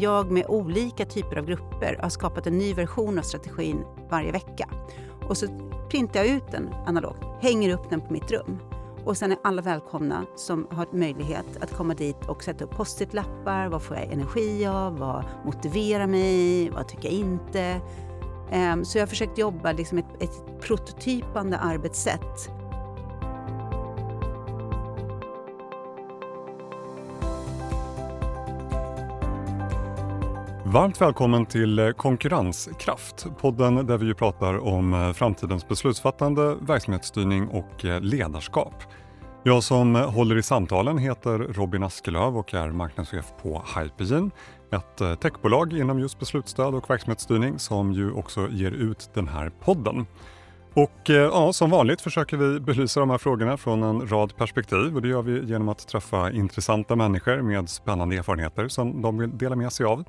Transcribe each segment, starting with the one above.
jag med olika typer av grupper har skapat en ny version av strategin varje vecka. Och så printar jag ut den analogt, hänger upp den på mitt rum. Och sen är alla välkomna som har möjlighet att komma dit och sätta upp post-it-lappar. Vad får jag energi av? Vad motiverar mig? Vad tycker jag inte? Ehm, så jag har försökt jobba liksom ett, ett prototypande arbetssätt Varmt välkommen till eh, Konkurrenskraft, podden där vi pratar om eh, framtidens beslutsfattande, verksamhetsstyrning och eh, ledarskap. Jag som håller i samtalen heter Robin Askelöv och är marknadschef på Hypergene, ett techbolag inom just beslutsstöd och verksamhetsstyrning som ju också ger ut den här podden. Och ja, som vanligt försöker vi belysa de här frågorna från en rad perspektiv och det gör vi genom att träffa intressanta människor med spännande erfarenheter som de vill dela med sig av.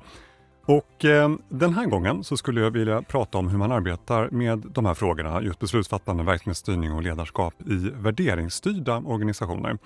Och eh, den här gången så skulle jag vilja prata om hur man arbetar med de här frågorna, just beslutsfattande, verksamhetsstyrning och ledarskap i värderingsstyrda organisationer.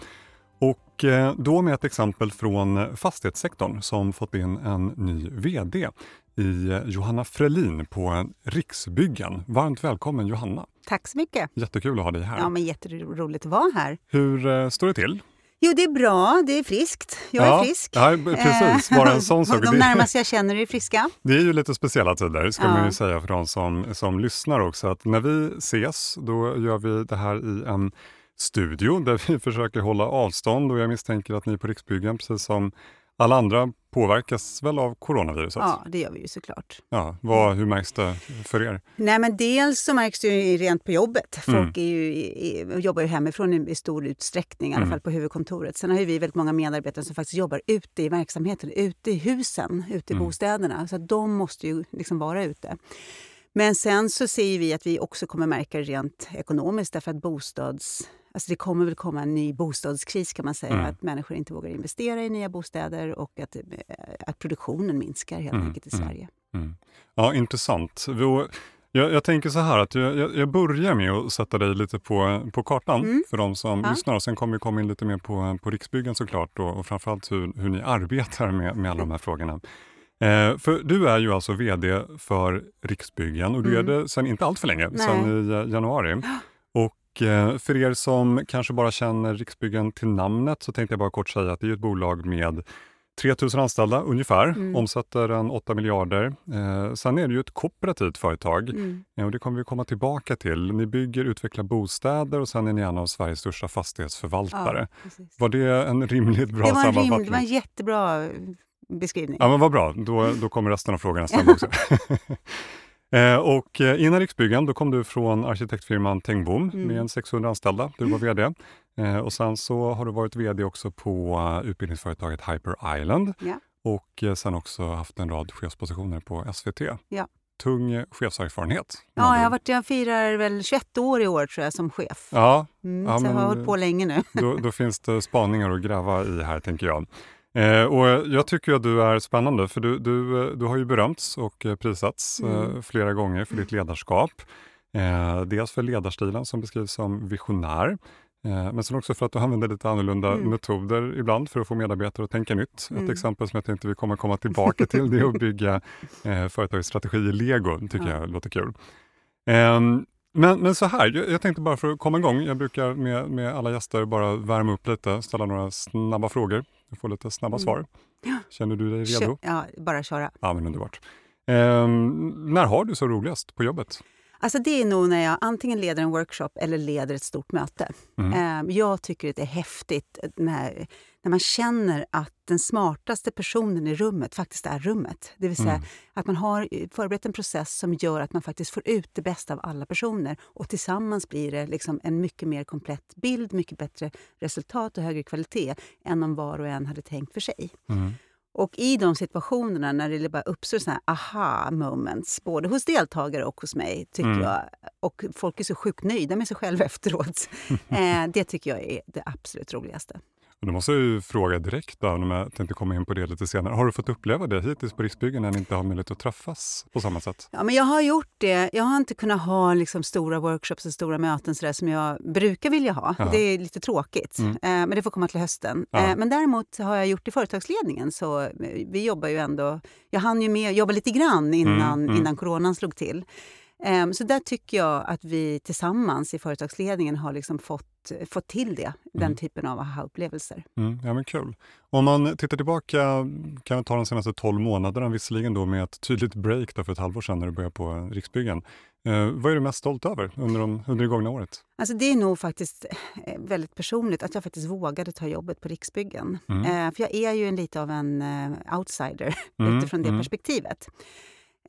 Och eh, då med ett exempel från fastighetssektorn som fått in en ny VD i Johanna Frelin på Riksbyggen. Varmt välkommen Johanna! Tack så mycket! Jättekul att ha dig här. Ja, men jätteroligt att vara här. Hur eh, står det till? Jo, det är bra. Det är friskt. Jag ja, är frisk. Ja, precis. Bara en sån sak. De närmaste jag känner är friska. Det är ju lite speciella tider, ska ja. man ju säga för de som, som lyssnar också. Att när vi ses, då gör vi det här i en studio där vi försöker hålla avstånd och jag misstänker att ni på Riksbyggen, precis som alla andra påverkas väl av coronaviruset? Ja, det gör vi ju såklart. Ja, vad, hur märks det för er? Nej, men dels så märks det ju rent på jobbet. Folk mm. är ju, jobbar ju hemifrån i stor utsträckning, i alla mm. fall på huvudkontoret. Sen har vi väldigt många medarbetare som faktiskt jobbar ute i verksamheten, ute i husen, ute i mm. bostäderna. Så de måste ju liksom vara ute. Men sen så ser vi att vi också kommer märka det rent ekonomiskt därför att bostads Alltså det kommer väl komma en ny bostadskris kan man säga. Mm. Att människor inte vågar investera i nya bostäder och att, eh, att produktionen minskar helt mm. enkelt i mm. Sverige. Mm. Ja, intressant. Jag, jag, tänker så här att jag, jag, börjar med att sätta dig lite på, på kartan mm. för de som ja. lyssnar. Och sen kommer vi komma in lite mer på, på Riksbyggen såklart och, och framförallt hur, hur ni arbetar med, med alla de här frågorna. Eh, för du är ju alltså VD för Riksbyggen och du mm. är det sen inte allt för länge, sen i eh, januari. Eh, för er som kanske bara känner Riksbyggen till namnet så tänkte jag bara kort säga att det är ett bolag med 3000 anställda ungefär, mm. omsätter en 8 miljarder. Eh, sen är det ju ett kooperativt företag mm. eh, och det kommer vi komma tillbaka till. Ni bygger utvecklar bostäder och sen är ni en av Sveriges största fastighetsförvaltare. Ja, var det en rimligt bra det var sammanfattning? Rim, det var en jättebra beskrivning. Ja, men vad bra. Då, då kommer resten av frågorna stämma också. Eh, och eh, innan Riksbyggen då kom du från arkitektfirman Tengbom mm. med en 600 anställda. Du var VD. Eh, och sen så har du varit VD också på utbildningsföretaget Hyper Island ja. och sen också haft en rad chefspositioner på SVT. Ja. Tung chefserfarenhet. Ja, jag, har varit, jag firar väl 21 år i år tror jag som chef. Ja, mm, ja så jag har hållit på länge nu. Då, då finns det spaningar att gräva i här tänker jag. Eh, och jag tycker att du är spännande för du, du, du har ju berömts och prisats mm. eh, flera gånger för ditt ledarskap. Eh, dels för ledarstilen som beskrivs som visionär, eh, men sen också för att du använder lite annorlunda mm. metoder ibland för att få medarbetare att tänka nytt. Mm. Ett exempel som jag tänkte vi kommer komma tillbaka till det är att bygga eh, företagets strategi i lego. Tycker ja. jag låter kul. Um, men, men så här, jag, jag, tänkte bara för att komma igång, jag brukar med, med alla gäster bara värma upp lite, ställa några snabba frågor du får lite snabba mm. svar. Känner du dig redo? Ja, bara köra. Ja, men underbart. Eh, när har du så roligast på jobbet? Alltså det är nog när jag antingen leder en workshop eller leder ett stort möte. Mm. Eh, jag tycker att det är häftigt när, när man känner att den smartaste personen i rummet faktiskt är rummet. Det vill säga mm. att man har förberett en process som gör att man faktiskt får ut det bästa av alla personer. Och tillsammans blir det liksom en mycket mer komplett bild, mycket bättre resultat och högre kvalitet än om var och en hade tänkt för sig. Mm. Och i de situationerna när det bara uppstår såna aha moments, både hos deltagare och hos mig, tycker mm. jag, och folk är så sjukt nöjda med sig själva efteråt, eh, det tycker jag är det absolut roligaste. Och då måste jag ju fråga direkt, då, om jag tänkte komma in på det lite senare. Har du fått uppleva det hittills på Riksbyggen när ni inte har möjlighet att träffas på samma sätt? Ja, men jag har gjort det. Jag har inte kunnat ha liksom stora workshops och stora möten så som jag brukar vilja ha. Ja. Det är lite tråkigt, mm. eh, men det får komma till hösten. Ja. Eh, men däremot har jag gjort det i företagsledningen, så eh, vi jobbar ju ändå... Jag hann ju med jobba lite grann innan, mm, mm. innan coronan slog till. Ehm, så där tycker jag att vi tillsammans i företagsledningen har liksom fått, fått till det, den mm. typen av aha-upplevelser. Mm, ja, men kul. Om man tittar tillbaka, kan vi ta de senaste 12 månaderna, visserligen då med ett tydligt break då för ett halvår sedan när du började på Riksbyggen. Eh, vad är du mest stolt över under, de, under det gångna året? Alltså det är nog faktiskt eh, väldigt personligt att jag faktiskt vågade ta jobbet på Riksbyggen. Mm. Eh, för jag är ju en, lite av en eh, outsider mm, utifrån det mm. perspektivet.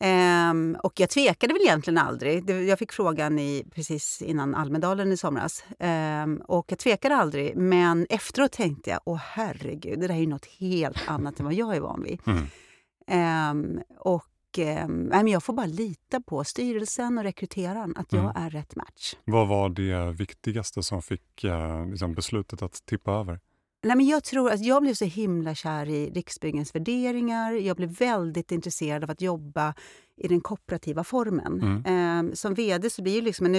Um, och jag tvekade väl egentligen aldrig. Jag fick frågan i, precis innan Almedalen i somras. Um, och jag tvekade aldrig, men efteråt tänkte jag åh herregud, det där är ju något helt annat än vad jag är van vid. Mm. Um, och um, jag får bara lita på styrelsen och rekryteraren, att jag mm. är rätt match. Vad var det viktigaste som fick uh, liksom beslutet att tippa över? Nej, men jag tror att jag blev så himla kär i Riksbyggens värderingar. Jag blev väldigt intresserad av att jobba i den kooperativa formen. Mm. Eh, som vd så blir det liksom en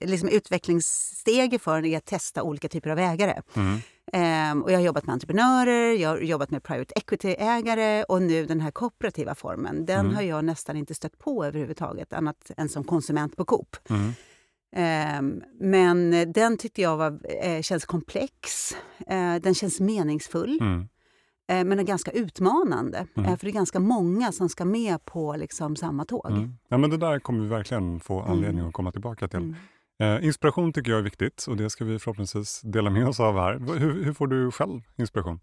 liksom utvecklingssteg för en att testa olika typer av ägare. Mm. Eh, och jag har jobbat med entreprenörer, jag har jobbat med private equity-ägare och nu den här kooperativa formen. Den mm. har jag nästan inte stött på överhuvudtaget, annat än som konsument på Coop. Ehm, men den tyckte jag var, eh, känns komplex. Eh, den känns meningsfull. Mm. Eh, men är ganska utmanande, mm. för det är ganska många som ska med på liksom samma tåg. Mm. Ja, men det där kommer vi verkligen få mm. anledning att komma tillbaka till. Mm. inspiration tycker jag är viktigt och det ska vi förhoppningsvis dela med oss av här. Hur, hur får du själv inspiration?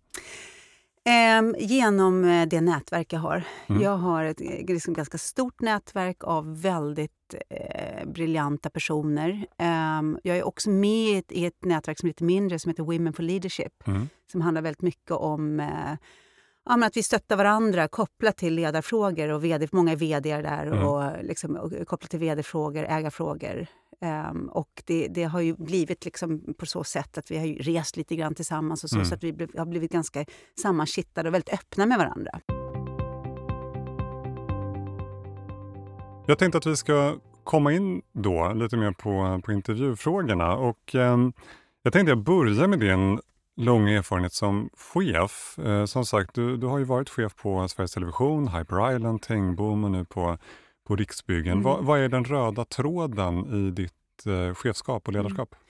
Eh, genom det nätverk jag har. Mm. Jag har ett liksom, ganska stort nätverk av väldigt eh, briljanta personer. Eh, jag är också med i ett nätverk som är lite mindre som heter Women for Leadership. Mm. Som handlar väldigt mycket om eh, ja, att vi stöttar varandra kopplat till ledarfrågor. och VD, Många är vd där. Mm. Och, liksom, och kopplat till vd-frågor, ägarfrågor. Um, och det, det, har ju blivit liksom på så sätt att vi har rest lite grann tillsammans och så, mm. så att vi har blivit ganska sammankittade och väldigt öppna med varandra. Jag tänkte att vi ska komma in då lite mer på, på intervjufrågorna. Och, eh, jag tänkte jag börjar med din långa erfarenhet som chef. Eh, som sagt, du, du har ju varit chef på Sveriges Television, Hyper Island, Tengbom och nu på på Riksbyggen. Mm. Vad, vad, är den röda tråden i ditt eh, chefskap och ledarskap? Mm.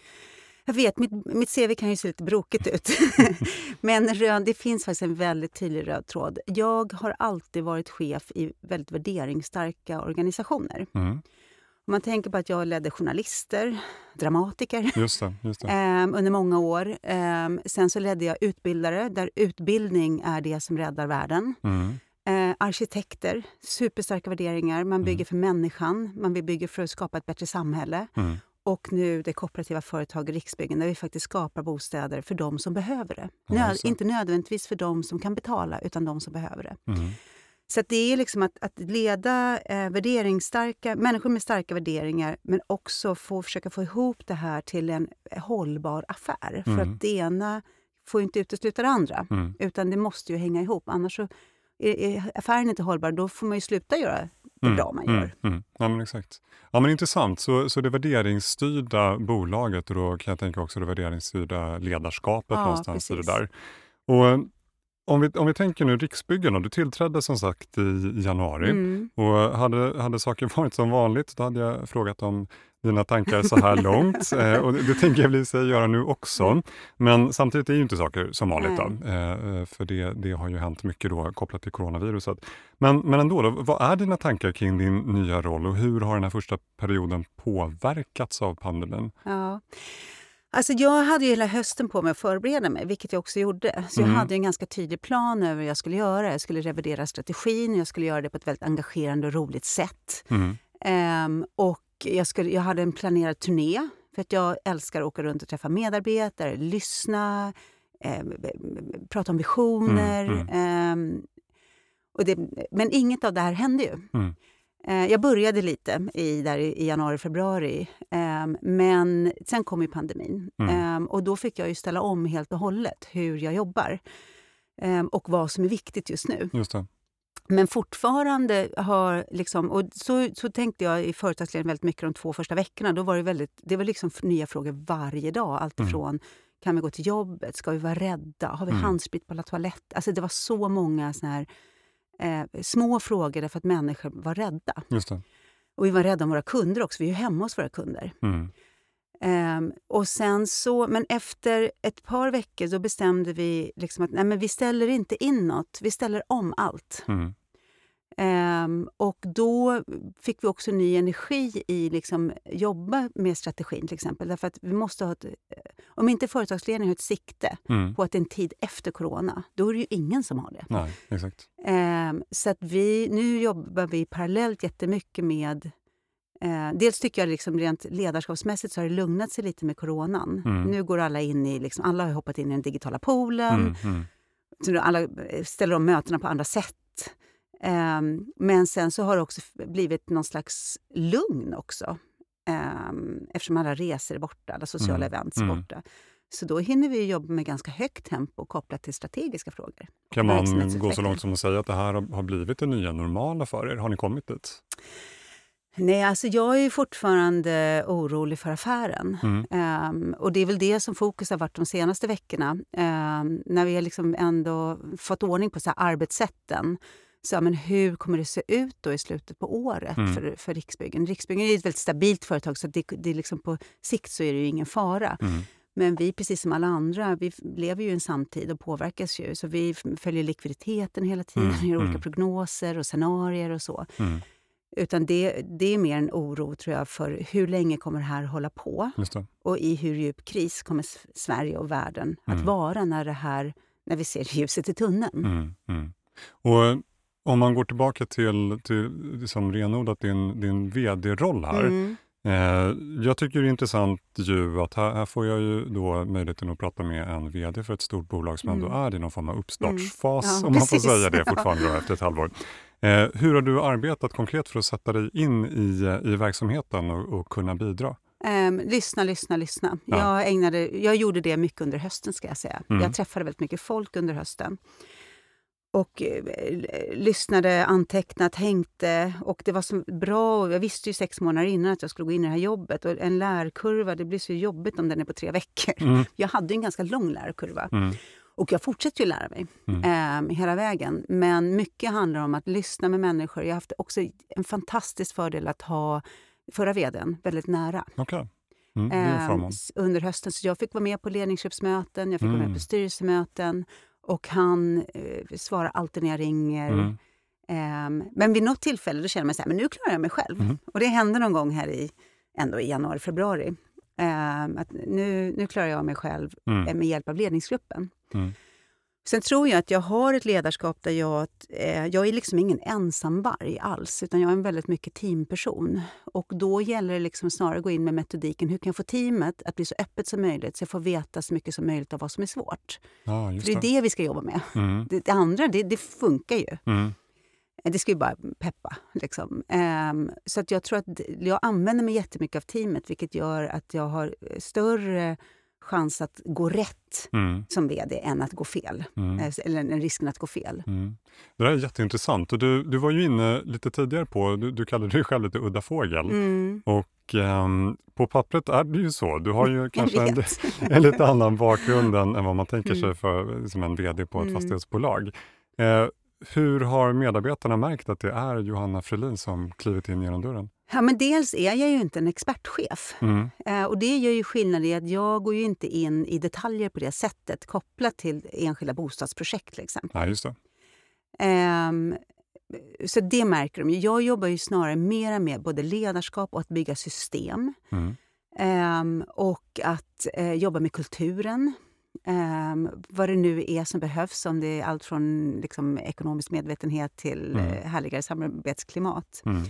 Jag vet, mitt, mitt CV kan ju se lite brokigt ut. Men röd, det finns faktiskt en väldigt tydlig röd tråd. Jag har alltid varit chef i väldigt värderingsstarka organisationer. Mm. Om man tänker på att jag ledde journalister, dramatiker just det, just det. Um, under många år. Um, sen så ledde jag utbildare, där utbildning är det som räddar världen. Mm. Arkitekter, superstarka värderingar. Man bygger mm. för människan, man bygger för att skapa ett bättre samhälle. Mm. Och nu det kooperativa företaget Riksbyggen där vi faktiskt skapar bostäder för de som behöver det. Nöd, inte nödvändigtvis för de som kan betala, utan de som behöver det. Mm. Så det är liksom att, att leda eh, värderingsstarka, människor med starka värderingar men också få, försöka få ihop det här till en hållbar affär. För mm. att det ena får inte utesluta det andra, mm. utan det måste ju hänga ihop. Annars så är affären inte hållbar, då får man ju sluta göra det mm, bra man mm, gör. Mm, ja, men exakt. Ja, men intressant. Så, så det värderingsstyrda bolaget och då kan jag tänka också det värderingsstyrda ledarskapet ja, någonstans i det där. Och om vi, om vi tänker nu Riksbyggen, du tillträdde som sagt i januari mm. och hade, hade saker varit som vanligt, då hade jag frågat om dina tankar så här långt. Eh, och det, tänker jag väl sig göra nu också. Men samtidigt är ju inte saker som vanligt. Då, eh, för det, det har ju hänt mycket då kopplat till coronaviruset. Men, men ändå, då, vad är dina tankar kring din nya roll och hur har den här första perioden påverkats av pandemin? Ja. Alltså jag hade ju hela hösten på mig att förbereda mig, vilket jag också gjorde. Så mm. jag hade en ganska tydlig plan över vad jag skulle göra. Jag skulle revidera strategin, jag skulle göra det på ett väldigt engagerande och roligt sätt. Mm. Um, och jag, skulle, jag hade en planerad turné, för att jag älskar att åka runt och träffa medarbetare, lyssna, eh, prata om visioner. Mm, mm. Eh, och det, men inget av det här hände ju. Mm. Eh, jag började lite i, där i januari, februari. Eh, men sen kom ju pandemin. Mm. Eh, och då fick jag ju ställa om helt och hållet hur jag jobbar. Ehm, och vad som är viktigt just nu. Just det. Men fortfarande har... Liksom, och så, så tänkte jag i företagsledningen väldigt mycket de två första veckorna. Då var det, väldigt, det var liksom nya frågor varje dag. Allt Mm. ifrån kan vi gå till jobbet? Ska vi vara rädda? Har vi Mm. handsprit på alla toaletter? Alltså det var så många såna här, eh, små frågor därför att människor var rädda. Och vi var rädda om våra kunder också. Vi är ju hemma hos våra kunder. Mm. Ehm, och sen så, men efter ett par veckor då bestämde vi liksom att nej, men vi ställer inte in något. Vi ställer om allt. Mm. Ehm, och då fick vi också ny energi i liksom jobba med strategin till exempel. Därför att vi måste ha ett, eh, om inte företagsledningen har ett sikte Mm. på att det är en tid efter corona, då är det ju ingen som har det. Nej, exakt. Ehm, så att vi, nu jobbar vi parallellt jättemycket med... Eh, dels tycker jag liksom rent ledarskapsmässigt så har det lugnat sig lite med coronan. Mm. Nu går alla in i... Liksom, alla har hoppat in i den digitala poolen. Mm. Mm. Så nu alla ställer om mötena på andra sätt. Ehm, men sen så har det också blivit någon slags lugn också. Ehm, eftersom alla resor är borta, alla sociala Mm, events är mm. borta. Så då hinner vi jobba med ganska högt tempo kopplat till strategiska frågor. Kan man gå så långt som att säga att det här har blivit det nya normala för er? Har ni kommit dit? Nej, alltså jag är fortfarande orolig för affären. Mm. Ehm, och det är väl det som fokus har varit de senaste veckorna. Ehm, när vi har liksom ändå fått ordning på så arbetssätten. Så, men hur kommer det se ut då i slutet på året Mm. för, för Riksbyggen? Riksbyggen är ett väldigt stabilt företag så det, det liksom på sikt så är det ju ingen fara. Mm. Men vi, precis som alla andra, vi lever ju i en samtid och påverkas ju. Så vi följer likviditeten hela tiden, Mm, gör olika mm. prognoser och scenarier och så. Mm. Utan det, det är mer en oro tror jag för hur länge kommer det här hålla på och i hur djup kris kommer Sverige och världen att Mm. vara när, det här, när vi ser ljuset i tunneln. Mm. Mm. Och om man går tillbaka till, till liksom renodlat din, din vd-roll här. Mm. Eh, jag tycker det är intressant ju att här, här får jag ju då möjligheten att prata med en vd för ett stort bolag som ändå Mm. är i någon form av uppstartsfas, Ja, om man får precis. säga det fortfarande då, efter ett halvår. Eh, hur har du arbetat konkret för att sätta dig in i, i verksamheten och, och kunna bidra? Ehm, lyssna, lyssna, lyssna. Ja. Jag, ägnade, jag gjorde det mycket under hösten. ska jag säga. Mm. Jag träffade väldigt mycket folk under hösten. Och eh, lyssnade, antecknade, tänkte. Och det var så bra. och Jag visste ju sex månader innan att jag skulle gå in i det här jobbet. Och en lärkurva, det blir så jobbigt om den är på tre veckor. Mm. Jag hade en ganska lång lärkurva. Mm. Och jag fortsätter ju lära mig Mm. ehm, hela vägen. Men mycket handlar om att lyssna med människor. Jag har haft också en fantastisk fördel att ha förra vdn väldigt nära. Okej. Mm, s- under hösten. Så jag fick vara med på ledningsgruppsmöten, jag fick vara Mm. med på styrelsemöten. Och han eh, svarar alltid när jag ringer. Mm. Ehm, men vid något tillfälle då känner man så här, men nu klarar jag mig själv. Mm. Och det hände någon gång här i, ändå i januari, februari. Ehm, att nu, nu klarar jag mig själv eh, Mm. med hjälp av ledningsgruppen. Sen tror jag att jag har ett ledarskap där jag, eh, jag är liksom ingen ensamvarg alls, utan jag är en väldigt mycket teamperson. Och då gäller det liksom snarare att gå in med metodiken, hur kan jag få teamet att bli så öppet som möjligt, så jag får veta så mycket som möjligt av vad som är svårt. Ja, För det är det. vi ska jobba med. Mm. Det, det andra, det, det funkar ju. Mm. Det ska ju bara peppa. Liksom. Ehm, så att jag tror att jag använder mig jättemycket av teamet, vilket gör att jag har större chans att gå rätt Mm. som vd än att gå fel. Mm. Eh, Eller en risken att gå fel. Mm. Det där är jätteintressant. Och du, du var ju inne lite tidigare på, du, du kallade dig själv lite udda fågel. Mm. Och ehm, på pappret är det ju så. Du har ju kanske en, en lite annan bakgrund än, än vad man tänker sig Mm. för, som en vd på ett Mm. fastighetsbolag. Eh, hur har medarbetarna märkt att det är Johanna Frelin som klivit in genom dörren? Ja, men dels är jag ju inte en expertchef. Mm. Eh, och det gör ju skillnad i att jag går ju inte in i detaljer på det sättet kopplat till enskilda bostadsprojekt. Liksom. Ja, just det. Ehm, så det märker de. Jag jobbar ju snarare mera med både ledarskap och att bygga system. Mm. Ehm, och att eh, jobba med kulturen. Ehm, vad det nu är som behövs, om det är allt från liksom, ekonomisk medvetenhet till Mm. eh, härligare samarbetsklimat. Mm.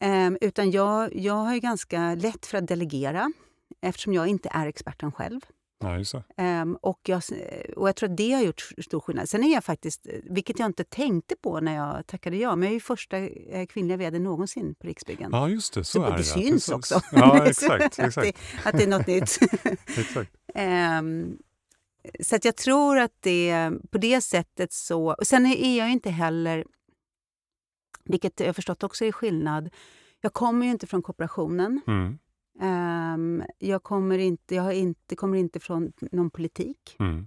Ehm, utan jag, jag har ju ganska lätt för att delegera eftersom jag inte är experten själv. Ja, det. Ehm, och, jag, och jag tror att det har gjort stor skillnad. Sen är jag faktiskt, vilket jag inte tänkte på när jag tackade ja, men jag är ju första eh, kvinnliga vd någonsin på Riksbyggen. Ja, just det. Så, Så är det det. syns Precis. också. Ja, exakt. att, exakt, det, att det är något nytt. exakt. Ehm, så att jag tror att det på det sättet så... Och sen är jag inte heller, vilket jag förstått också är skillnad, jag kommer ju inte från kooperationen. Mm. Ehm, jag kommer inte, jag har inte, kommer inte från någon politik. Mm.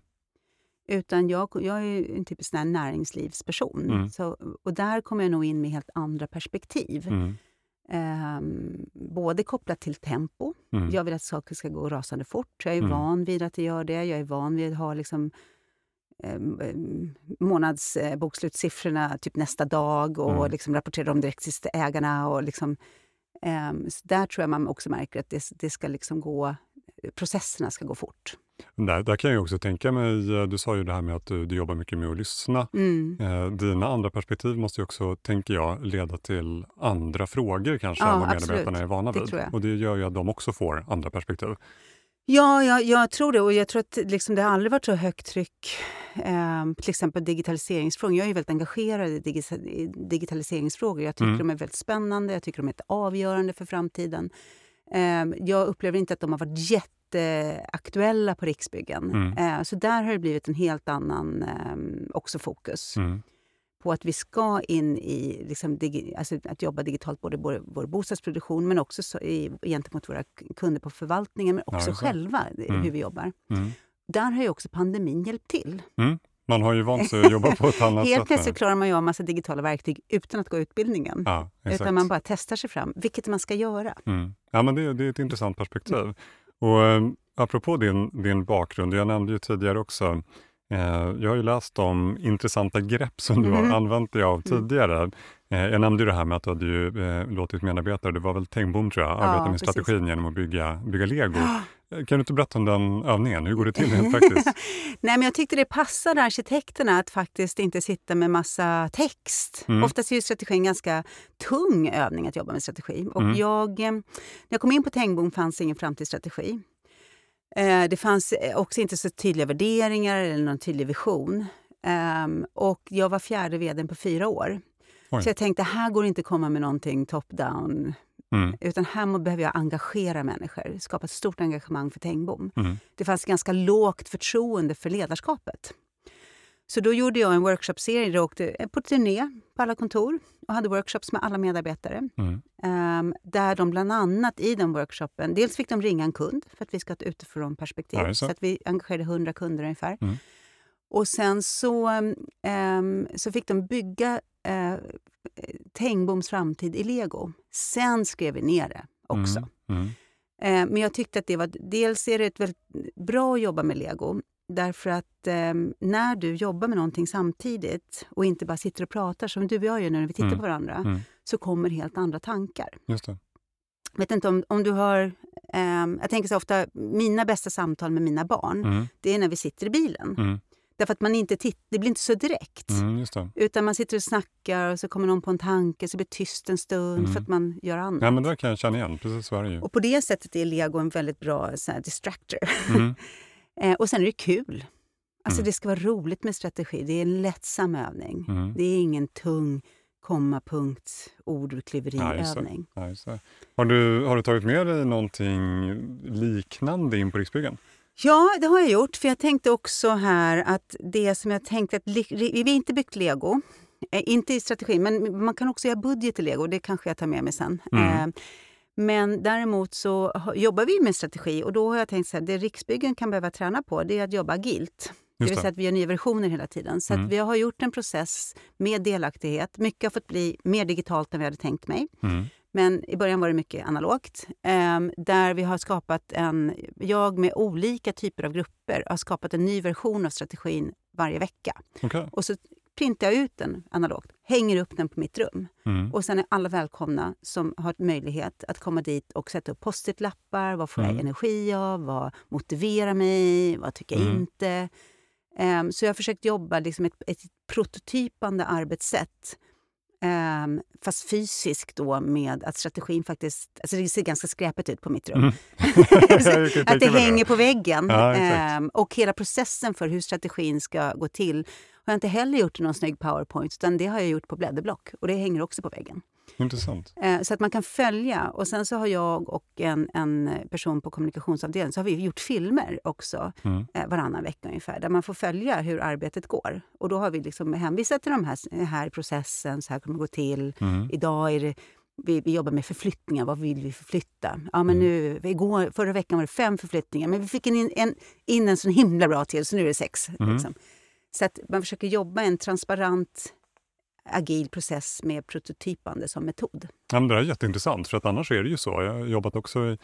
Utan jag, jag är en typisk näringslivsperson. Mm. Så, och där kommer jag nog in med helt andra perspektiv. Mm. Ehm, både kopplat till tempo. Mm. Jag vill att saker ska gå rasande fort. Jag är Mm. van vid att det gör det. Jag är van vid att ha liksom, um, månadsbokslutssiffrorna typ nästa dag och Mm. liksom rapportera dem direkt till ägarna. Och liksom, ehm, så där tror jag man också märker att det, det ska liksom gå, processerna ska gå fort. Där, där kan jag också tänka mig, eh, du sa ju det här med att du, du jobbar mycket med att lyssna. Mm. Eh, dina andra perspektiv måste ju också, tänker jag, leda till andra frågor kanske Ja, än vad absolut. medarbetarna är vana Det vid. jag. Och det gör ju att de också får andra perspektiv. Ja, jag, jag tror det. Och jag tror att liksom, det har aldrig varit så högt tryck. Eh, till exempel digitaliseringsfrågor. Jag är väldigt engagerad i, digita- i digitaliseringsfrågor. Jag tycker Mm. de är väldigt spännande. Jag tycker de är avgörande för framtiden. Eh, jag upplever inte att de har varit jätteaktuella på Riksbyggen. Mm. Eh, så där har det blivit en helt annan eh, också fokus Mm. På att vi ska in i liksom, digi, alltså att jobba digitalt, både både vår bostadsproduktion men också så i, gentemot våra kunder på förvaltningen, men Ja, också det. själva, Mm. hur vi jobbar. Mm. Där har ju också pandemin hjälpt till. Man har ju vant sig att jobba på ett annat Helt sätt. plötsligt nu. klarar man ju av en massa digitala verktyg utan att gå utbildningen. Ja, utan man bara testar sig fram, vilket man ska göra. Mm. Ja, men det, det är ett intressant perspektiv. Och eh, apropå din, din bakgrund, jag nämnde ju tidigare också, eh, jag har ju läst om intressanta grepp som du har använt dig av Mm. tidigare. Eh, jag nämnde ju det här med att du hade ju, eh, låtit medarbetare, det var väl Tengbom tror jag, arbeta med precis. strategin genom att bygga, bygga lego. Eh, Kan du inte berätta om den övningen? Hur går det till rent praktiskt? Nej, men jag tyckte det passade arkitekterna att faktiskt inte sitta med massa text. Mm. Oftast är ju strategi en ganska tung övning att jobba med strategi. Och Mm. jag, eh, när jag kom in på Tengbom fanns ingen framtidsstrategi. Eh, Det fanns eh, också inte så tydliga värderingar eller någon tydlig vision. Ehm, Och jag var fjärde vd på fyra år. Oj. Så jag tänkte, här går det inte att komma med någonting top-down. Mm. Utan här behöver jag engagera människor, skapa ett stort engagemang för Tengbom Mm. det fanns ganska lågt förtroende för ledarskapet. Så då gjorde jag en workshopserie där jag åkte på turné på alla kontor och hade workshops med alla medarbetare. Mm. Ehm, där de bland annat i den workshopen, dels fick de ringa en kund för att vi ska ha ett utifrån perspektiv. Ja, det. så att vi engagerade 100 kunder ungefär. Mm. Och sen så, ehm, så fick de bygga eh, Tengboms framtid i lego. Sen skrev vi ner det också. Mm. Mm. Eh, Men jag tyckte att det var... Dels är det ett väldigt bra att jobba med lego. Därför att eh, när du jobbar med någonting samtidigt och inte bara sitter och pratar som du och jag gör nu när vi tittar Mm. på varandra, Mm. så kommer helt andra tankar. Just det. vet inte om, om du har... ehm, jag tänker så ofta, mina bästa samtal med mina barn, Mm. det är när vi sitter i bilen. Mm. Därför att man inte titt, det blir inte så direkt. Mm. Utan man sitter och snackar och så kommer någon på en tanke, så blir det tyst en stund Mm. för att man gör annat. Ja, men det där kan jag känna igen. Precis så är det ju. Och på det sättet är lego en väldigt bra så här, distractor. Eh, och sen är det kul. Alltså Mm. Det ska vara roligt med strategi. Det är en lättsam övning. Mm. Det är ingen tung komma, punkt, det. Har, du, har du tagit med dig någonting liknande in på Riksbyggen? Ja, det har jag gjort. För jag tänkte också här att det som jag tänkte att vi har inte byggt lego. Eh, inte i strategin, men man kan också göra budget i lego. Det kanske jag tar med mig sen. Mm. Eh, men däremot så jobbar vi med strategi och då har jag tänkt så här, det Riksbyggen kan behöva träna på det är att jobba agilt. Det vill säga att vi gör nya versioner hela tiden. Så Mm. vi har gjort en process med delaktighet. Mycket har fått bli mer digitalt än vi hade tänkt mig. Mm. Men i början var det mycket analogt. ehm, där vi har skapat en... Jag med olika typer av grupper har skapat en ny version av strategin varje vecka. Okej. Och så printar jag ut den analogt, hänger upp den på mitt rum. Mm. Och sen är alla välkomna som har möjlighet att komma dit och sätta upp post-it-lappar. Vad får jag Mm. energi av? Vad motiverar mig? Vad tycker jag Mm. inte? Ehm, så jag har försökt jobba liksom ett, ett prototypande arbetssätt Um, fast fysiskt då med att strategin faktiskt... Alltså det ser ganska skräpigt ut på mitt rum. Mm. att det hänger på väggen. Ja, um, och hela processen för hur strategin ska gå till har jag inte heller gjort i någon snygg powerpoint utan det har jag gjort på blädderblock och det hänger också på väggen. Intressant. Eh, så att man kan följa. Och sen så har jag och en, en person på kommunikationsavdelningen så har vi gjort filmer också mm. Eh, varannan vecka ungefär, där man får följa hur arbetet går. Och då har vi liksom hänvisat till de här, här processen, så här kommer det gå till. Mm. Idag är det vi, vi, jobbar med förflyttningar. Vad vill vi förflytta? Ja, men mm. nu, igår, förra veckan var det fem förflyttningar, men vi fick in en, in en så himla bra till, så nu är det sex. Mm. Liksom. Så att man försöker jobba en transparent agil process med prototypande som metod. Ja, det är jätteintressant, för att annars är det ju så. Jag har jobbat också i,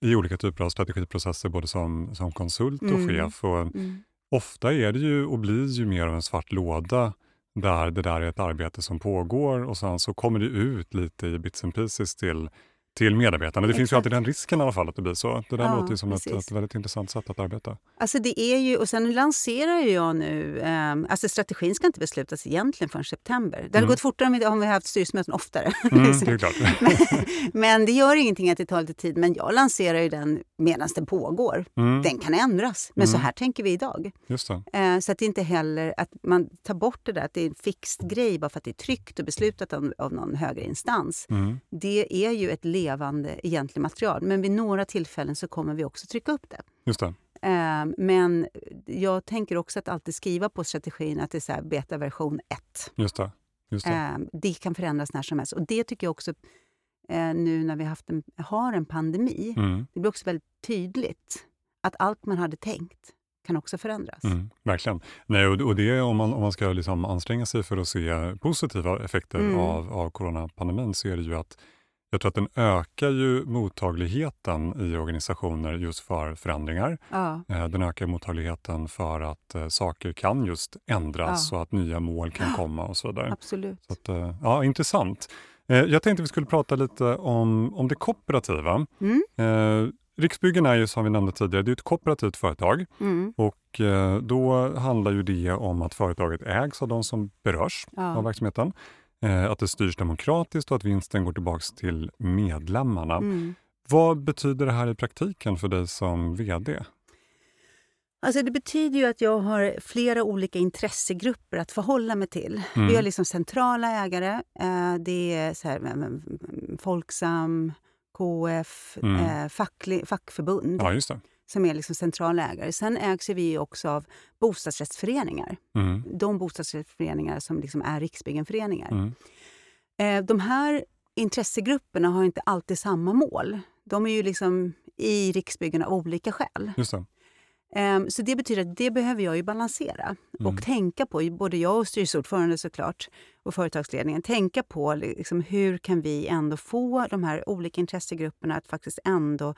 i olika typer av strategiprocesser, både som, som konsult och mm. chef. Och mm. Ofta är det ju och blir ju mer av en svart låda där det där är ett arbete som pågår och sen så kommer det ut lite i bits and pieces till till medarbetarna. Det Exakt. finns ju alltid den risken i alla fall att det blir så. Det där ja, låter som ett, ett, väldigt intressant sätt att arbeta. Alltså det är ju, och sen lanserar jag nu, um, alltså strategin ska inte beslutas egentligen förrän september. Det hade mm. gått fortare om vi, om vi haft styrelsemöten oftare. Mm, det är klart. men, men, det gör ingenting att det tar lite tid. Men jag lanserar ju den medan den pågår. Mm. Den kan ändras, men så mm. här tänker vi idag. Just uh, så att det inte heller att man tar bort det där att det är en fixed grej bara för att det är tryckt och beslutat av, av någon högre instans. Mm. Det är ju ett levande egentligen material. Men vid några tillfällen så kommer vi också trycka upp det. Just det. Ehm, men jag tänker också att alltid skriva på strategin att det är så här, beta-version 1. Just det. Just det. Ehm, det kan förändras när som helst. Och det tycker jag också, eh, nu när vi haft en, har en pandemi, mm. det blir också väldigt tydligt att allt man hade tänkt kan också förändras. Mm, verkligen. Nej, och, och det om man, om man ska liksom anstränga sig för att se positiva effekter mm. av, av coronapandemin så är det ju att jag tror att den ökar ju mottagligheten i organisationer just för förändringar. Ja. Eh, den ökar mottagligheten för att eh, saker kan just ändras ja. och att nya mål kan komma och så vidare. Absolut. Så att, eh, ja, intressant. Jag tänkte vi skulle prata lite om, om det kooperativa. Mm. Riksbyggen är ju som vi nämnde tidigare, det är ett kooperativt företag mm. och då handlar ju det om att företaget ägs av de som berörs ja. av verksamheten. Eh, att det styrs demokratiskt och att vinsten går tillbaka till medlemmarna. Mm. Vad betyder det här i praktiken för dig som VD? Alltså det betyder ju att jag har flera olika intressegrupper att förhålla mig till. Mm. Vi har liksom centrala ägare. Eh, det är så här, Folksam, KF, mm. Eh, facklig, fackförbund. Ja, just det som är liksom centrala ägare. Sen ägs vi också av bostadsrättsföreningar. Mm. De bostadsrättsföreningar som liksom är Riksbyggenföreningar. Mm. Eh, de här intressegrupperna har inte alltid samma mål. De är ju liksom i Riksbyggen av olika skäl. Just det. Um, så det betyder att det behöver jag ju balansera mm. och tänka på, både jag och styrelseordförande såklart, och företagsledningen, tänka på liksom, hur kan vi ändå få de här olika intressegrupperna att faktiskt ändå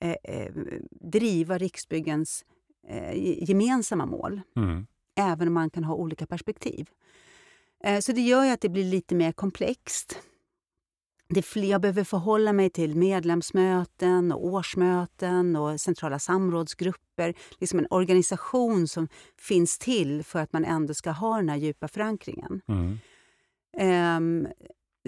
eh, eh, driva Riksbyggens eh, gemensamma mål. Mm. Även om man kan ha olika perspektiv. Eh, så det gör ju att det blir lite mer komplext. Det fler, jag behöver förhålla mig till medlemsmöten, och årsmöten och centrala samrådsgrupper. Liksom en organisation som finns till för att man ändå ska ha den här djupa förankringen. Mm. Um,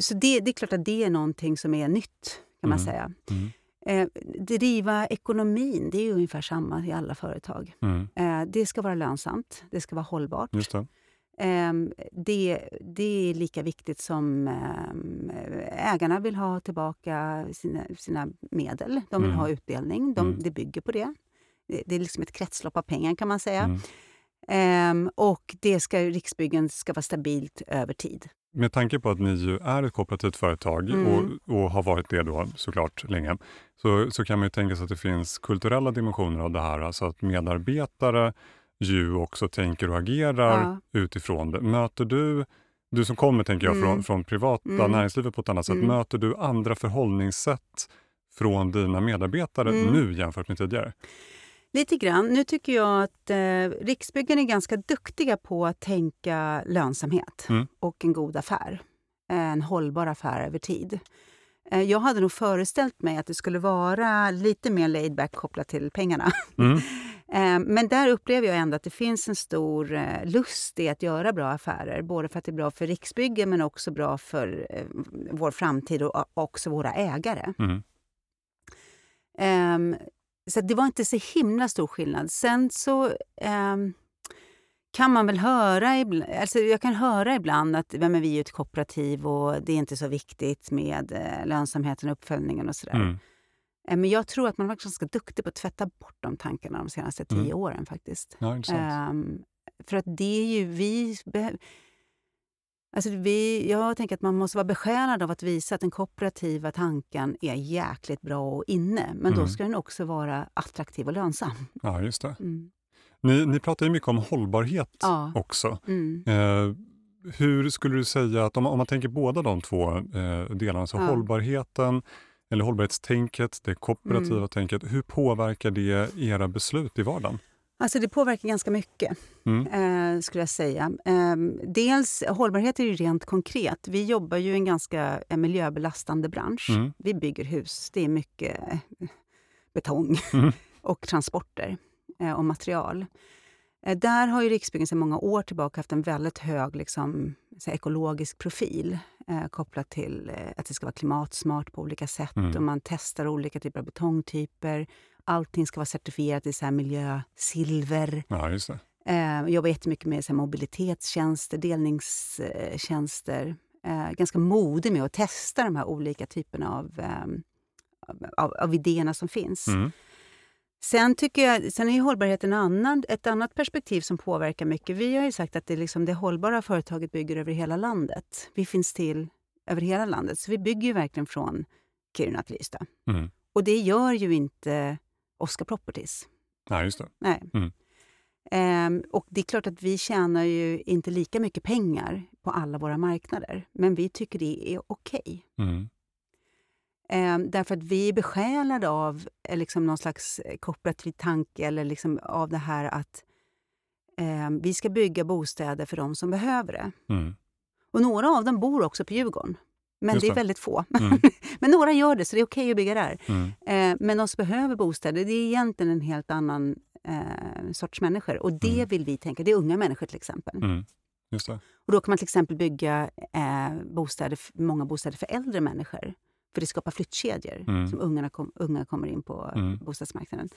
så det, det, är klart att det är någonting som är nytt, kan man mm. säga. Mm. Eh, driva ekonomin, det är ungefär samma i alla företag. Mm. Eh, det ska vara lönsamt, det ska vara hållbart. Just det. Eh, det, det, är lika viktigt som eh, ägarna vill ha tillbaka sina, sina medel. De vill mm. ha utdelning, de, mm. det bygger på det. det. Det är liksom ett kretslopp av pengar kan man säga. Mm. Um, och det ska, Riksbyggen ska vara stabilt över tid. Med tanke på att ni ju är ett kooperativt företag mm. och, och, har varit det då såklart länge, så, så kan man ju tänka sig att det finns kulturella dimensioner av det här. Alltså att medarbetare ju också tänker och agerar ja. utifrån det. Möter du, du som kommer tänker jag mm. från, från privata mm. näringslivet på ett annat sätt, mm. möter du andra förhållningssätt från dina medarbetare mm. nu jämfört med tidigare? Lite grann. Nu tycker jag att eh, Riksbyggen är ganska duktiga på att tänka lönsamhet mm. och en god affär. En hållbar affär över tid. Eh, jag hade nog föreställt mig att det skulle vara lite mer laid back kopplat till pengarna. Mm. Eh, men där upplever jag ändå att det finns en stor eh, lust i att göra bra affärer. Både för att det är bra för Riksbyggen men också bra för eh, vår framtid och också våra ägare. Mm. Um, så det var inte så himla stor skillnad. Sen så um, kan man väl höra ibland, alltså jag kan höra ibland att men vi är ett kooperativ och det är inte så viktigt med eh, lönsamheten och uppföljningen och sådär. Mm. Eh, men jag tror att man har varit ganska duktig på att tvätta bort de tankarna de senaste tio Mm. åren faktiskt. Ja. Um, för att det är ju vi... Alltså vi, jag tänker att man måste vara besjälad av att visa att den kooperativa tanken är jäkligt bra och inne. Men då Mm. ska den också vara attraktiv och lönsam. Ja, just det. Mm. Ni, ni pratar ju mycket om hållbarhet Ja. också. Mm. Eh, hur skulle du säga att om, om man tänker båda de två eh, delarna, så Ja. hållbarheten eller hållbarhetstänket, det kooperativa Mm. tänket, hur påverkar det era beslut i vardagen? Alltså det påverkar ganska mycket, Mm. eh, skulle jag säga. Eh, dels, hållbarhet är ju rent konkret. Vi jobbar ju i en ganska eh, miljöbelastande bransch. Mm. Vi bygger hus. Det är mycket eh, betong Mm. och transporter eh, och material. Eh, där har ju Riksbyggen sedan många år tillbaka haft en väldigt hög liksom, ekologisk profil eh, kopplat till eh, att det ska vara klimatsmart på olika sätt. Mm. Och man testar olika typer av betongtyper. Allting ska vara certifierat i så här miljö, silver. Ja, just det. Eh, jobbar jättemycket med så här, mobilitetstjänster, delningstjänster. Eh, ganska modig med att testa de här olika typerna av, eh, av, av idéerna som finns. Mm. Sen, tycker jag, sen är hållbarhet en annan, ett annat perspektiv som påverkar mycket. Vi har ju sagt att det, liksom det hållbara företaget bygger över hela landet. Vi finns till över hela landet, så vi bygger verkligen från Kiruna till Ystad. Mm. Och det gör ju inte Oscar Properties. Ja, just det. Nej. Mm. Ehm, och det är klart att vi tjänar ju inte lika mycket pengar på alla våra marknader, men vi tycker det är okej. Mm. Ehm, därför att vi är besjälade av eh, liksom någon slags kooperativ tanke eller liksom av det här att ehm, vi ska bygga bostäder för de som behöver det. Mm. Och några av dem bor också på Djurgården. Men Just det är väldigt få. Mm. men några gör det, så det är okej att bygga där. Mm. Eh, men de som behöver bostäder, det är egentligen en helt annan eh, sorts människor. Och det Mm. vill vi tänka. Det är unga människor till exempel. Mm. Och då kan man till exempel bygga eh, bostäder, många bostäder för äldre människor. För det skapar flyttkedjor Mm. som ungarna kom, unga kommer in på Mm. bostadsmarknaden.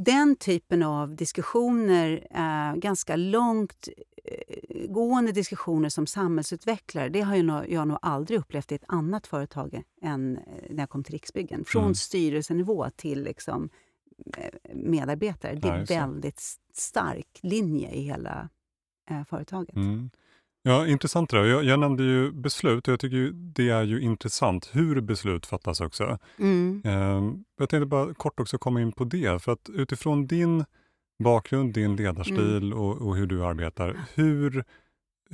Den typen av diskussioner, eh, ganska långt eh, gående diskussioner som samhällsutvecklare, det har jag nog, jag nog aldrig upplevt i ett annat företag än eh, när jag kom till Riksbyggen. Från Mm. styrelsenivå till liksom, eh, medarbetare. Det är det. väldigt stark linje i hela eh, företaget. Mm. Ja, intressant det där. Jag, jag nämnde ju beslut och jag tycker ju det är ju intressant hur beslut fattas också. Mm. Ehm, Jag tänkte bara kort också komma in på det, för att utifrån din bakgrund, din ledarstil och, och hur du arbetar, hur,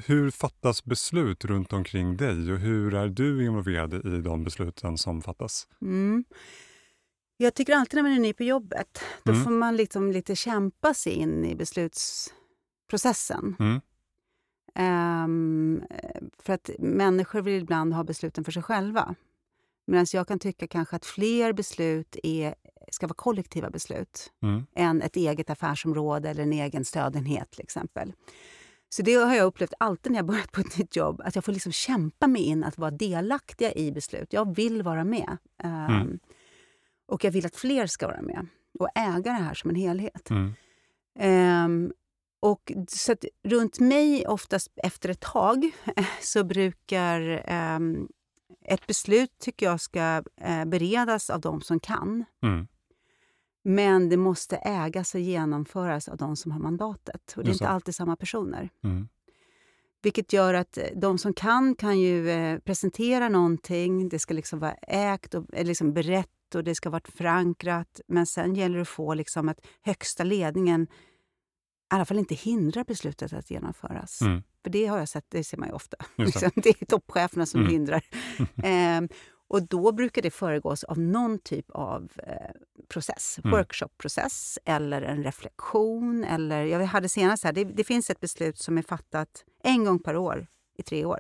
hur fattas beslut runt omkring dig och hur är du involverad i de besluten som fattas? Mm. Jag tycker alltid när man är ny på jobbet, då Mm. får man liksom lite kämpa sig in i beslutsprocessen. Ehm, för att människor vill ibland ha besluten för sig själva. Medan jag kan tycka kanske att fler beslut är, ska vara kollektiva beslut Mm. än ett eget affärsområde eller en egen stödenhet till exempel. Så det har jag upplevt alltid när jag börjat på ett nytt jobb, att jag får liksom kämpa mig in att vara delaktiga i beslut. Jag vill vara med. Ehm, Mm. Och jag vill att fler ska vara med och äga det här som en helhet. Mm. Ehm, och så att runt mig, oftast efter ett tag, så brukar ehm, ett beslut tycker jag ska eh, beredas av de som kan. Mm. Men det måste ägas och genomföras av de som har mandatet. Och det är inte alltid samma personer. Mm. Vilket gör att eh, de som kan kan ju eh, presentera någonting. Det ska liksom vara ägt och eh, liksom berett och det ska vara förankrat. Men sen gäller det att få liksom att högsta ledningen i alla fall inte hindrar beslutet att genomföras. Mm. För det har jag sett, det ser man ju ofta. Det. Liksom, det är toppcheferna som Mm. hindrar. Ehm, och då brukar det föregås av någon typ av eh, process. Mm. Workshopprocess eller en reflektion. Eller, jag hade senast här, det, det finns ett beslut som är fattat en gång per år i tre år.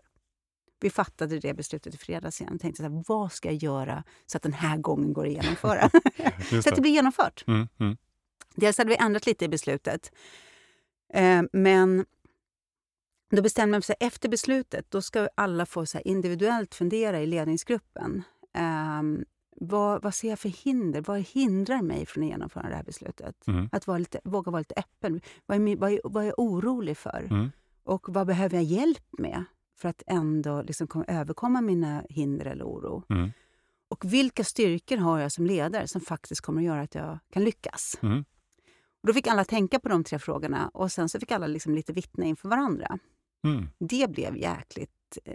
Vi fattade det beslutet i fredags igen. Jag tänkte så här, vad ska jag göra så att den här gången går att genomföra? Så att det det. blir genomfört. Mm. Mm. Dels hade vi ändrat lite i beslutet. Eh, men då bestämde mig för efter beslutet då ska alla få så individuellt fundera i ledningsgruppen. Eh, vad, vad ser jag för hinder? Vad hindrar mig från att genomföra det här beslutet? Mm. Att vara lite, våga vara lite öppen. Vad är, vad, är, vad är jag orolig för? Mm. Och vad behöver jag hjälp med för att ändå liksom kom, överkomma mina hinder eller oro? Mm. Och vilka styrkor har jag som ledare som faktiskt kommer att göra att jag kan lyckas? Mm. Och då fick alla tänka på de tre frågorna och sen så fick alla liksom lite vittna inför varandra. Mm. Det blev jäkligt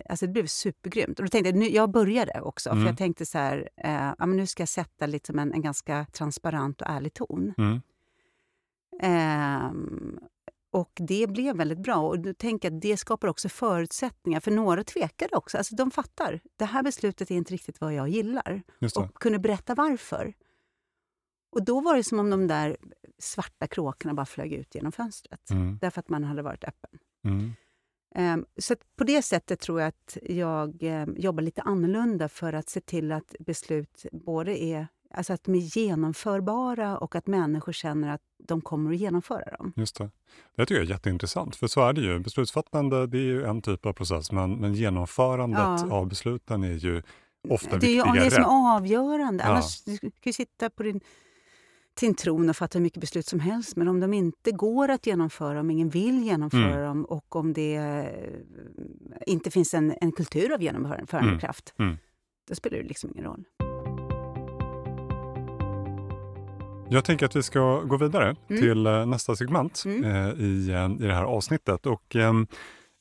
Alltså det blev supergrymt. Och då tänkte jag, nu, jag började också, Mm. för jag tänkte så här, eh, ja, men nu ska jag sätta liksom en, en ganska transparent och ärlig ton. Mm. Ehm, och det blev väldigt bra. Och då tänker jag att det skapar också förutsättningar, för några tvekade också. Alltså de fattar, det här beslutet är inte riktigt vad jag gillar. Och kunde berätta varför. Och då var det som om de där svarta kråkorna bara flög ut genom fönstret. Mm. Därför att man hade varit öppen. Mm. Ehm, Så på det sättet tror jag att jag eh, jobbar lite annorlunda för att se till att beslut både är alltså att de är genomförbara och att människor känner att de kommer att genomföra dem. Just det. Det tycker jag är jätteintressant, för så är det ju. Beslutsfattande det är ju en typ av process, men, men genomförandet Ja. av besluten är ju ofta det är ju viktigare. det som är avgörande. Ja. Annars, du kan ju sitta på din, din tron och fatta hur mycket beslut som helst men om de inte går att genomföra, om ingen vill genomföra Mm. dem och om det eh, inte finns en, en kultur av genomförandekraft, Mm. då spelar det liksom ingen roll. Jag tänker att vi ska gå vidare Mm. till eh, nästa segment Mm. eh, i, eh, i det här avsnittet. Och, ehm,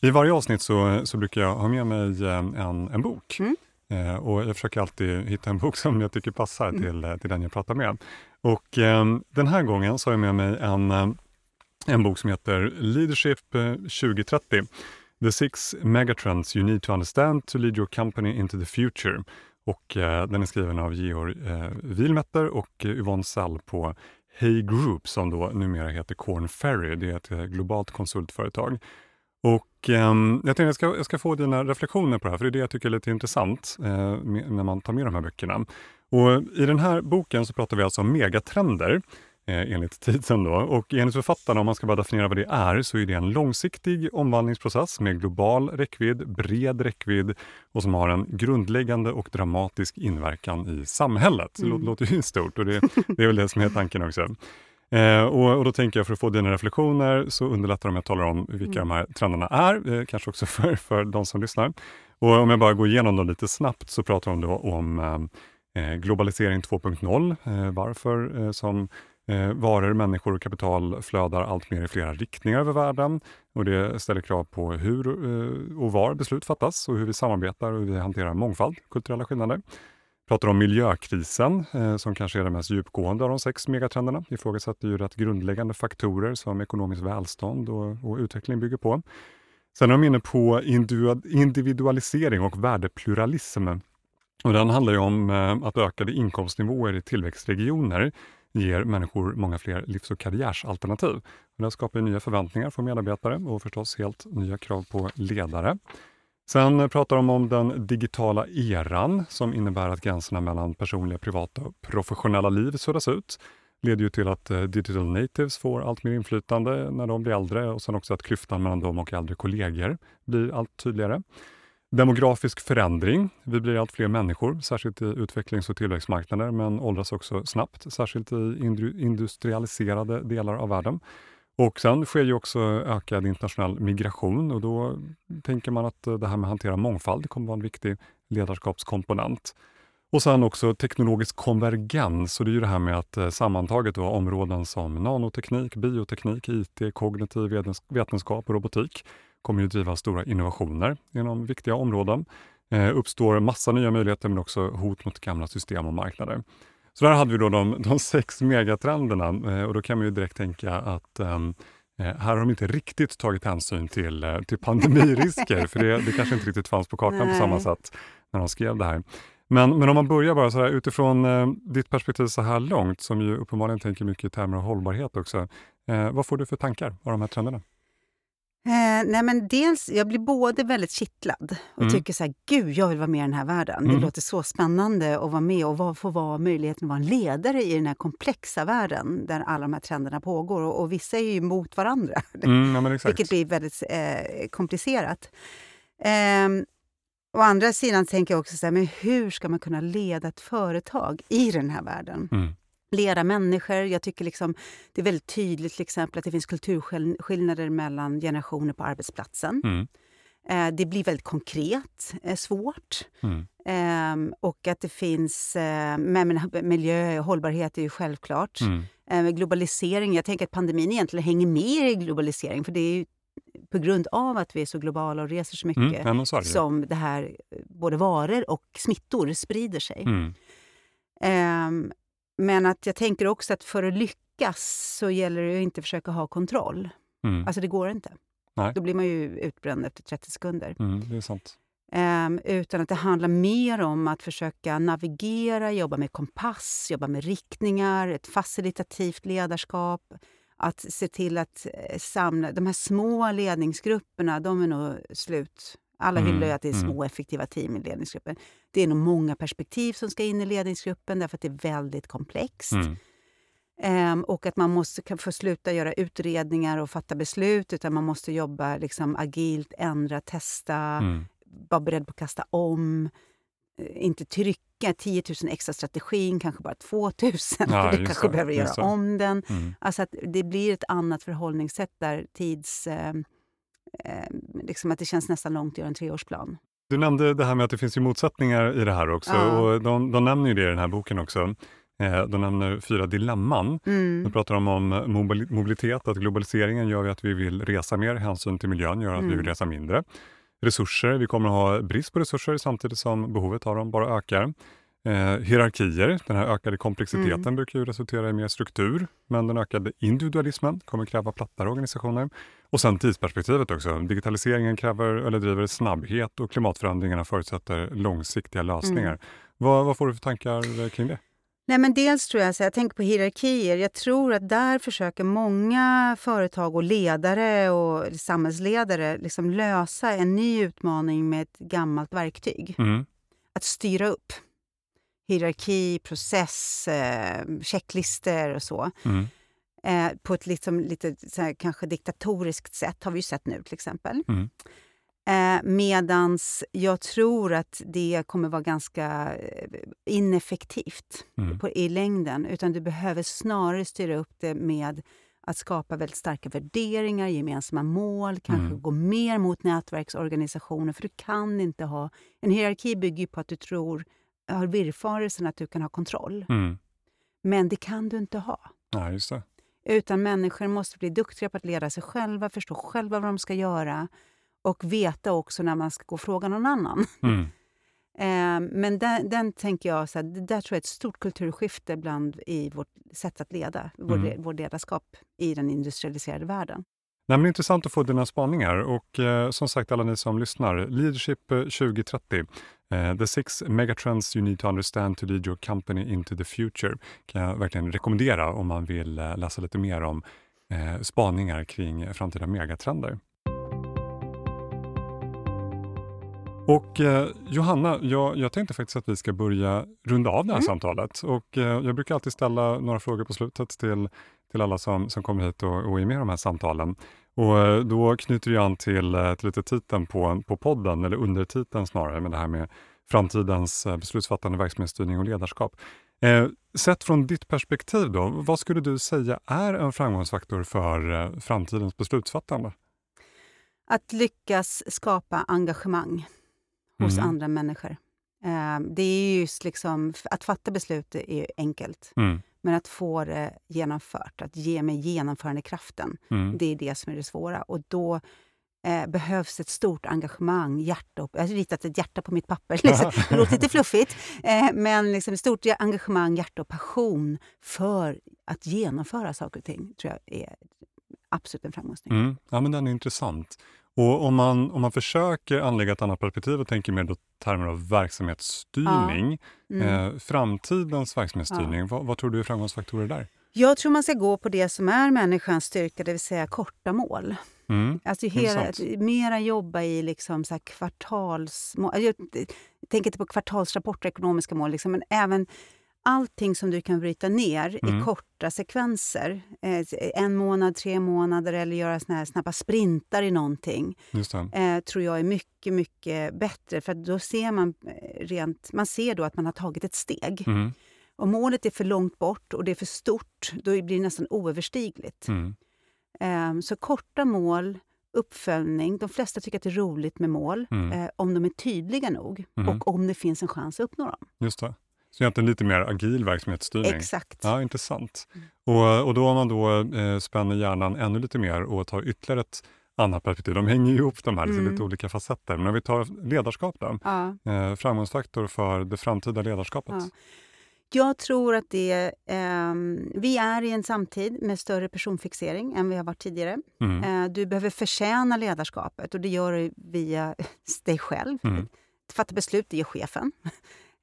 I varje avsnitt så, så brukar jag ha med mig eh, en, en bok. Mm. Eh, och jag försöker alltid hitta en bok som jag tycker passar Mm. till, eh, till den jag pratar med. Och ehm, den här gången så har jag med mig en, eh, en bok som heter Leadership eh, 2030. The six megatrends you need to understand to lead your company into the future. Och eh, den är skriven av Georg eh, Wilmetter och eh, Yvonne Sall på Hey Group som då numera heter Corn Ferry. Det är ett eh, globalt konsultföretag. Och ehm, jag tänkte jag ska, jag ska få dina reflektioner på det här, för det är det jag tycker är lite intressant eh, med, när man tar med de här böckerna. Och I den här boken så pratar vi alltså om megatrender eh, enligt titeln. Då. Och enligt författarna, om man ska bara definiera vad det är, så är det en långsiktig omvandlingsprocess med global räckvidd, bred räckvidd och som har en grundläggande och dramatisk inverkan i samhället. Det Mm. lå- låter ju stort och det, det är väl det som är tanken också. Eh, och, och då tänker jag för att få dina reflektioner så underlättar det om jag talar om vilka Mm. de här trenderna är, eh, kanske också för, för de som lyssnar. Och om jag bara går igenom dem lite snabbt så pratar de då om eh, globalisering 2.0, eh, varför eh, som eh, varor, människor och kapital flödar allt mer i flera riktningar över världen. Och det ställer krav på hur eh, och var beslut fattas och hur vi samarbetar och hur vi hanterar mångfald, kulturella skillnader. Pratar om miljökrisen eh, som kanske är den mest djupgående av de sex megatrenderna. Ifrågasätter ju rätt grundläggande faktorer som ekonomiskt välstånd och, och utveckling bygger på. Sen är de inne på individualisering och värdepluralism. Och den handlar ju om eh, att ökade inkomstnivåer i tillväxtregioner ger människor många fler livs och karriärsalternativ. Och det skapar nya förväntningar från medarbetare och förstås helt nya krav på ledare. Sen pratar de om den digitala eran som innebär att gränserna mellan personliga, privata och professionella liv suddas ut. leder ju till att eh, digital natives får allt mer inflytande när de blir äldre och sen också att klyftan mellan dem och äldre kollegor blir allt tydligare. Demografisk förändring. Vi blir allt fler människor, särskilt i utvecklings och tillväxtmarknader, men åldras också snabbt, särskilt i industrialiserade delar av världen. Och sen sker ju också ökad internationell migration och då tänker man att eh, det här med att hantera mångfald kommer vara en viktig ledarskapskomponent. Och sen också teknologisk konvergens, och det är ju det här med att eh, sammantaget då områden som nanoteknik, bioteknik, IT, kognitiv vetenskap och robotik kommer ju driva stora innovationer inom viktiga områden. Eh, uppstår massa nya möjligheter men också hot mot gamla system och marknader. Så där hade vi då de, de sex megatrenderna eh, och då kan man ju direkt tänka att eh, här har de inte riktigt tagit hänsyn till, eh, till pandemirisker, för det, det kanske inte riktigt fanns på kartan på Nej. samma sätt när de skrev det här. Men, men om man börjar bara så här utifrån eh, ditt perspektiv så här långt, som ju uppenbarligen tänker mycket i termer av hållbarhet också. Eh, vad får du för tankar av de här trenderna? Eh, nej men dels, jag blir både väldigt kittlad och Mm. tycker så här, gud jag vill vara med i den här världen. Mm. Det låter så spännande att vara med och få vara möjligheten att vara en ledare i den här komplexa världen där alla de här trenderna pågår. Och, och vissa är ju mot varandra, Mm, ja, vilket blir väldigt eh, komplicerat. Ehm, å andra sidan tänker jag också så här, men hur ska man kunna leda ett företag i den här världen? Mm. leda människor. Jag tycker liksom, det är väldigt tydligt till exempel att det finns kulturskillnader mellan generationer på arbetsplatsen. Mm. Eh, det blir väldigt konkret, eh, svårt. Mm. Ehm, och att det finns... Eh, men, miljö och hållbarhet är ju självklart. Mm. Eh, globalisering, jag tänker att pandemin egentligen hänger med i globalisering för det är ju på grund av att vi är så globala och reser så mycket Mm. Så är det som det här, eh, både varor och smittor sprider sig. Mm. Ehm, men att jag tänker också att för att lyckas så gäller det ju inte att försöka ha kontroll. Mm. Alltså det går inte. Nej. Då blir man ju utbränd efter 30 sekunder. Mm. Det är sant. Ehm, utan att det handlar mer om att försöka navigera, jobba med kompass, jobba med riktningar, ett facilitativt ledarskap. Att se till att eh, samla... De här små ledningsgrupperna, de är nog slut. Alla Mm, hyllar ju att det är mm. små effektiva team i ledningsgruppen. Det är nog många perspektiv som ska in i ledningsgruppen därför att det är väldigt komplext. Mm. Ehm, och att man måste kan få sluta göra utredningar och fatta beslut utan man måste jobba liksom agilt, ändra, testa, Mm. vara beredd på att kasta om. eh, Inte trycka 10 000 extra strategin, kanske bara 2 000. Ja, du kanske det, behöver göra det. om den. Mm. Alltså att det blir ett annat förhållningssätt där tids... Eh, liksom att det känns nästan långt att göra en treårsplan. Du nämnde det här med att det finns ju motsättningar i det här också. Ja. Och de, de nämner ju det i den här boken också. Eh, de nämner fyra dilemman. Mm. De pratar om, om mobili- mobilitet, att globaliseringen gör att vi vill resa mer, hänsyn till miljön gör att vi Mm. vill resa mindre. Resurser, vi kommer att ha brist på resurser samtidigt som behovet av dem bara ökar. Eh, hierarkier, den här ökade komplexiteten Mm. brukar ju resultera i mer struktur, men den ökade individualismen kommer kräva plattare organisationer. Och sen tidsperspektivet också. Digitaliseringen kräver eller driver snabbhet och klimatförändringarna förutsätter långsiktiga lösningar. Mm. Vad, vad får du för tankar eh, kring det? Nej, men dels tror jag, så jag tänker på hierarkier, jag tror att där försöker många företag och ledare och samhällsledare liksom lösa en ny utmaning med ett gammalt verktyg. Mm. Att styra upp hierarki, process, eh, checklister och så. Mm. Eh, på ett liksom, lite här, kanske diktatoriskt sätt, har vi ju sett nu till exempel. Mm. Eh, medans jag tror att det kommer vara ganska eh, ineffektivt Mm. på, i längden. Utan du behöver snarare styra upp det med att skapa väldigt starka värderingar, gemensamma mål, kanske Mm. gå mer mot nätverksorganisationer. För du kan inte ha... En hierarki bygger ju på att du tror, har villfarelsen att du kan ha kontroll. Mm. Men det kan du inte ha. Ja, just det. Utan människor måste bli duktiga på att leda sig själva, förstå själva vad de ska göra och veta också när man ska gå och fråga någon annan. Mm. Eh, men den, den tänker jag, så här, det där tror jag är ett stort kulturskifte bland i vårt sätt att leda, vår, Mm. vår ledarskap i den industrialiserade världen. Nej, men intressant att få dina spaningar och eh, som sagt alla ni som lyssnar, Leadership eh, 2030, eh, The six megatrends you need to understand to lead your company into the future, kan jag verkligen rekommendera om man vill eh, läsa lite mer om eh, spaningar kring framtida megatrender. Och eh, Johanna, jag, jag tänkte faktiskt att vi ska börja runda av det här Mm. samtalet. Och, eh, jag brukar alltid ställa några frågor på slutet till, till alla som, som kommer hit och, och är med i de här samtalen. Och eh, då knyter jag an till, eh, till lite titeln på, på podden, eller undertiteln snarare, med det här med framtidens eh, beslutsfattande verksamhetsstyrning och ledarskap. Eh, sett från ditt perspektiv, då, vad skulle du säga är en framgångsfaktor för framtidens beslutsfattande? Att lyckas skapa engagemang hos Mm. andra människor. Eh, det är just liksom, att fatta beslut är enkelt, Mm, men att få det genomfört, att ge mig genomförandekraften, mm, det är det som är det svåra. Och då eh, behövs ett stort engagemang, hjärta. Jag har ritat ett hjärta på mitt papper. Liksom. Det låter lite fluffigt, eh, men liksom ett stort engagemang, hjärta och passion för att genomföra saker och ting tror jag är absolut en framgångsnyckel. Mm. Ja, men den är intressant. Och om man, om man försöker anlägga ett annat perspektiv och tänker mer då termer av verksamhetsstyrning, Mm. eh, framtidens verksamhetsstyrning, vad, vad tror du är framgångsfaktorer där? Jag tror man ska gå på det som är människans styrka, det vill säga korta mål. Mm. Alltså hela, mera jobba i liksom så kvartalsmål. Jag tänker inte på kvartalsrapporter, ekonomiska mål, liksom, men även allting som du kan bryta ner mm. i korta sekvenser. Eh, en månad, tre månader eller göra såna här snabba sprintar i någonting. Eh, tror jag är mycket, mycket bättre. För då ser man eh, rent, man ser då att man har tagit ett steg. Mm. Om målet är för långt bort och det är för stort, då blir det nästan oöverstigligt. Mm. Eh, så korta mål, uppföljning. De flesta tycker att det är roligt med mål, mm. eh, om de är tydliga nog mm. och om det finns en chans att uppnå dem. Just det. Så egentligen lite mer agil verksamhetsstyrning. Exakt. Ja, intressant. Och, och då om man då eh, spänner hjärnan ännu lite mer och tar ytterligare ett annat perspektiv. De hänger ihop de här, mm. lite olika facetter. Men om vi tar ledarskap då. Ja. Eh, framgångsfaktor för det framtida ledarskapet. Ja. Jag tror att det... Eh, vi är i en samtid med större personfixering än vi har varit tidigare. Mm. Eh, du behöver förtjäna ledarskapet och det gör du via dig själv. Mm. Fatta beslut, det gör chefen.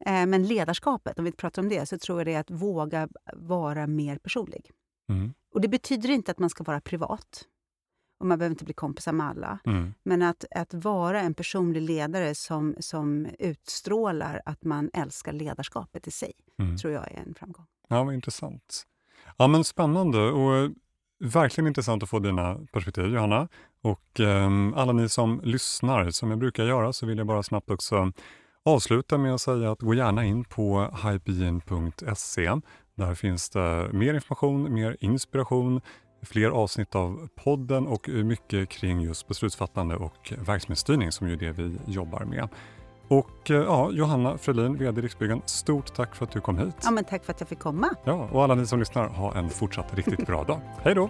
Eh, men ledarskapet, om vi pratar om det, så tror jag det är att våga vara mer personlig. Mm. Och Det betyder inte att man ska vara privat. Och Man behöver inte bli kompisar med alla. Mm. Men att, att vara en personlig ledare som, som utstrålar att man älskar ledarskapet i sig, mm. tror jag är en framgång. Ja, vad intressant. Ja, men Spännande och eh, verkligen intressant att få dina perspektiv, Johanna. Och eh, alla ni som lyssnar, som jag brukar göra, så vill jag bara snabbt också avsluta med att säga att gå gärna in på hypein.se. Där finns det mer information, mer inspiration, fler avsnitt av podden och mycket kring just beslutsfattande och verksamhetsstyrning som ju är det vi jobbar med. Och eh, ja, Johanna Frölin, VD Riksbyggen, stort tack för att du kom hit. Ja, men tack för att jag fick komma. Ja, och alla ni som lyssnar, ha en fortsatt riktigt bra dag. Hej då!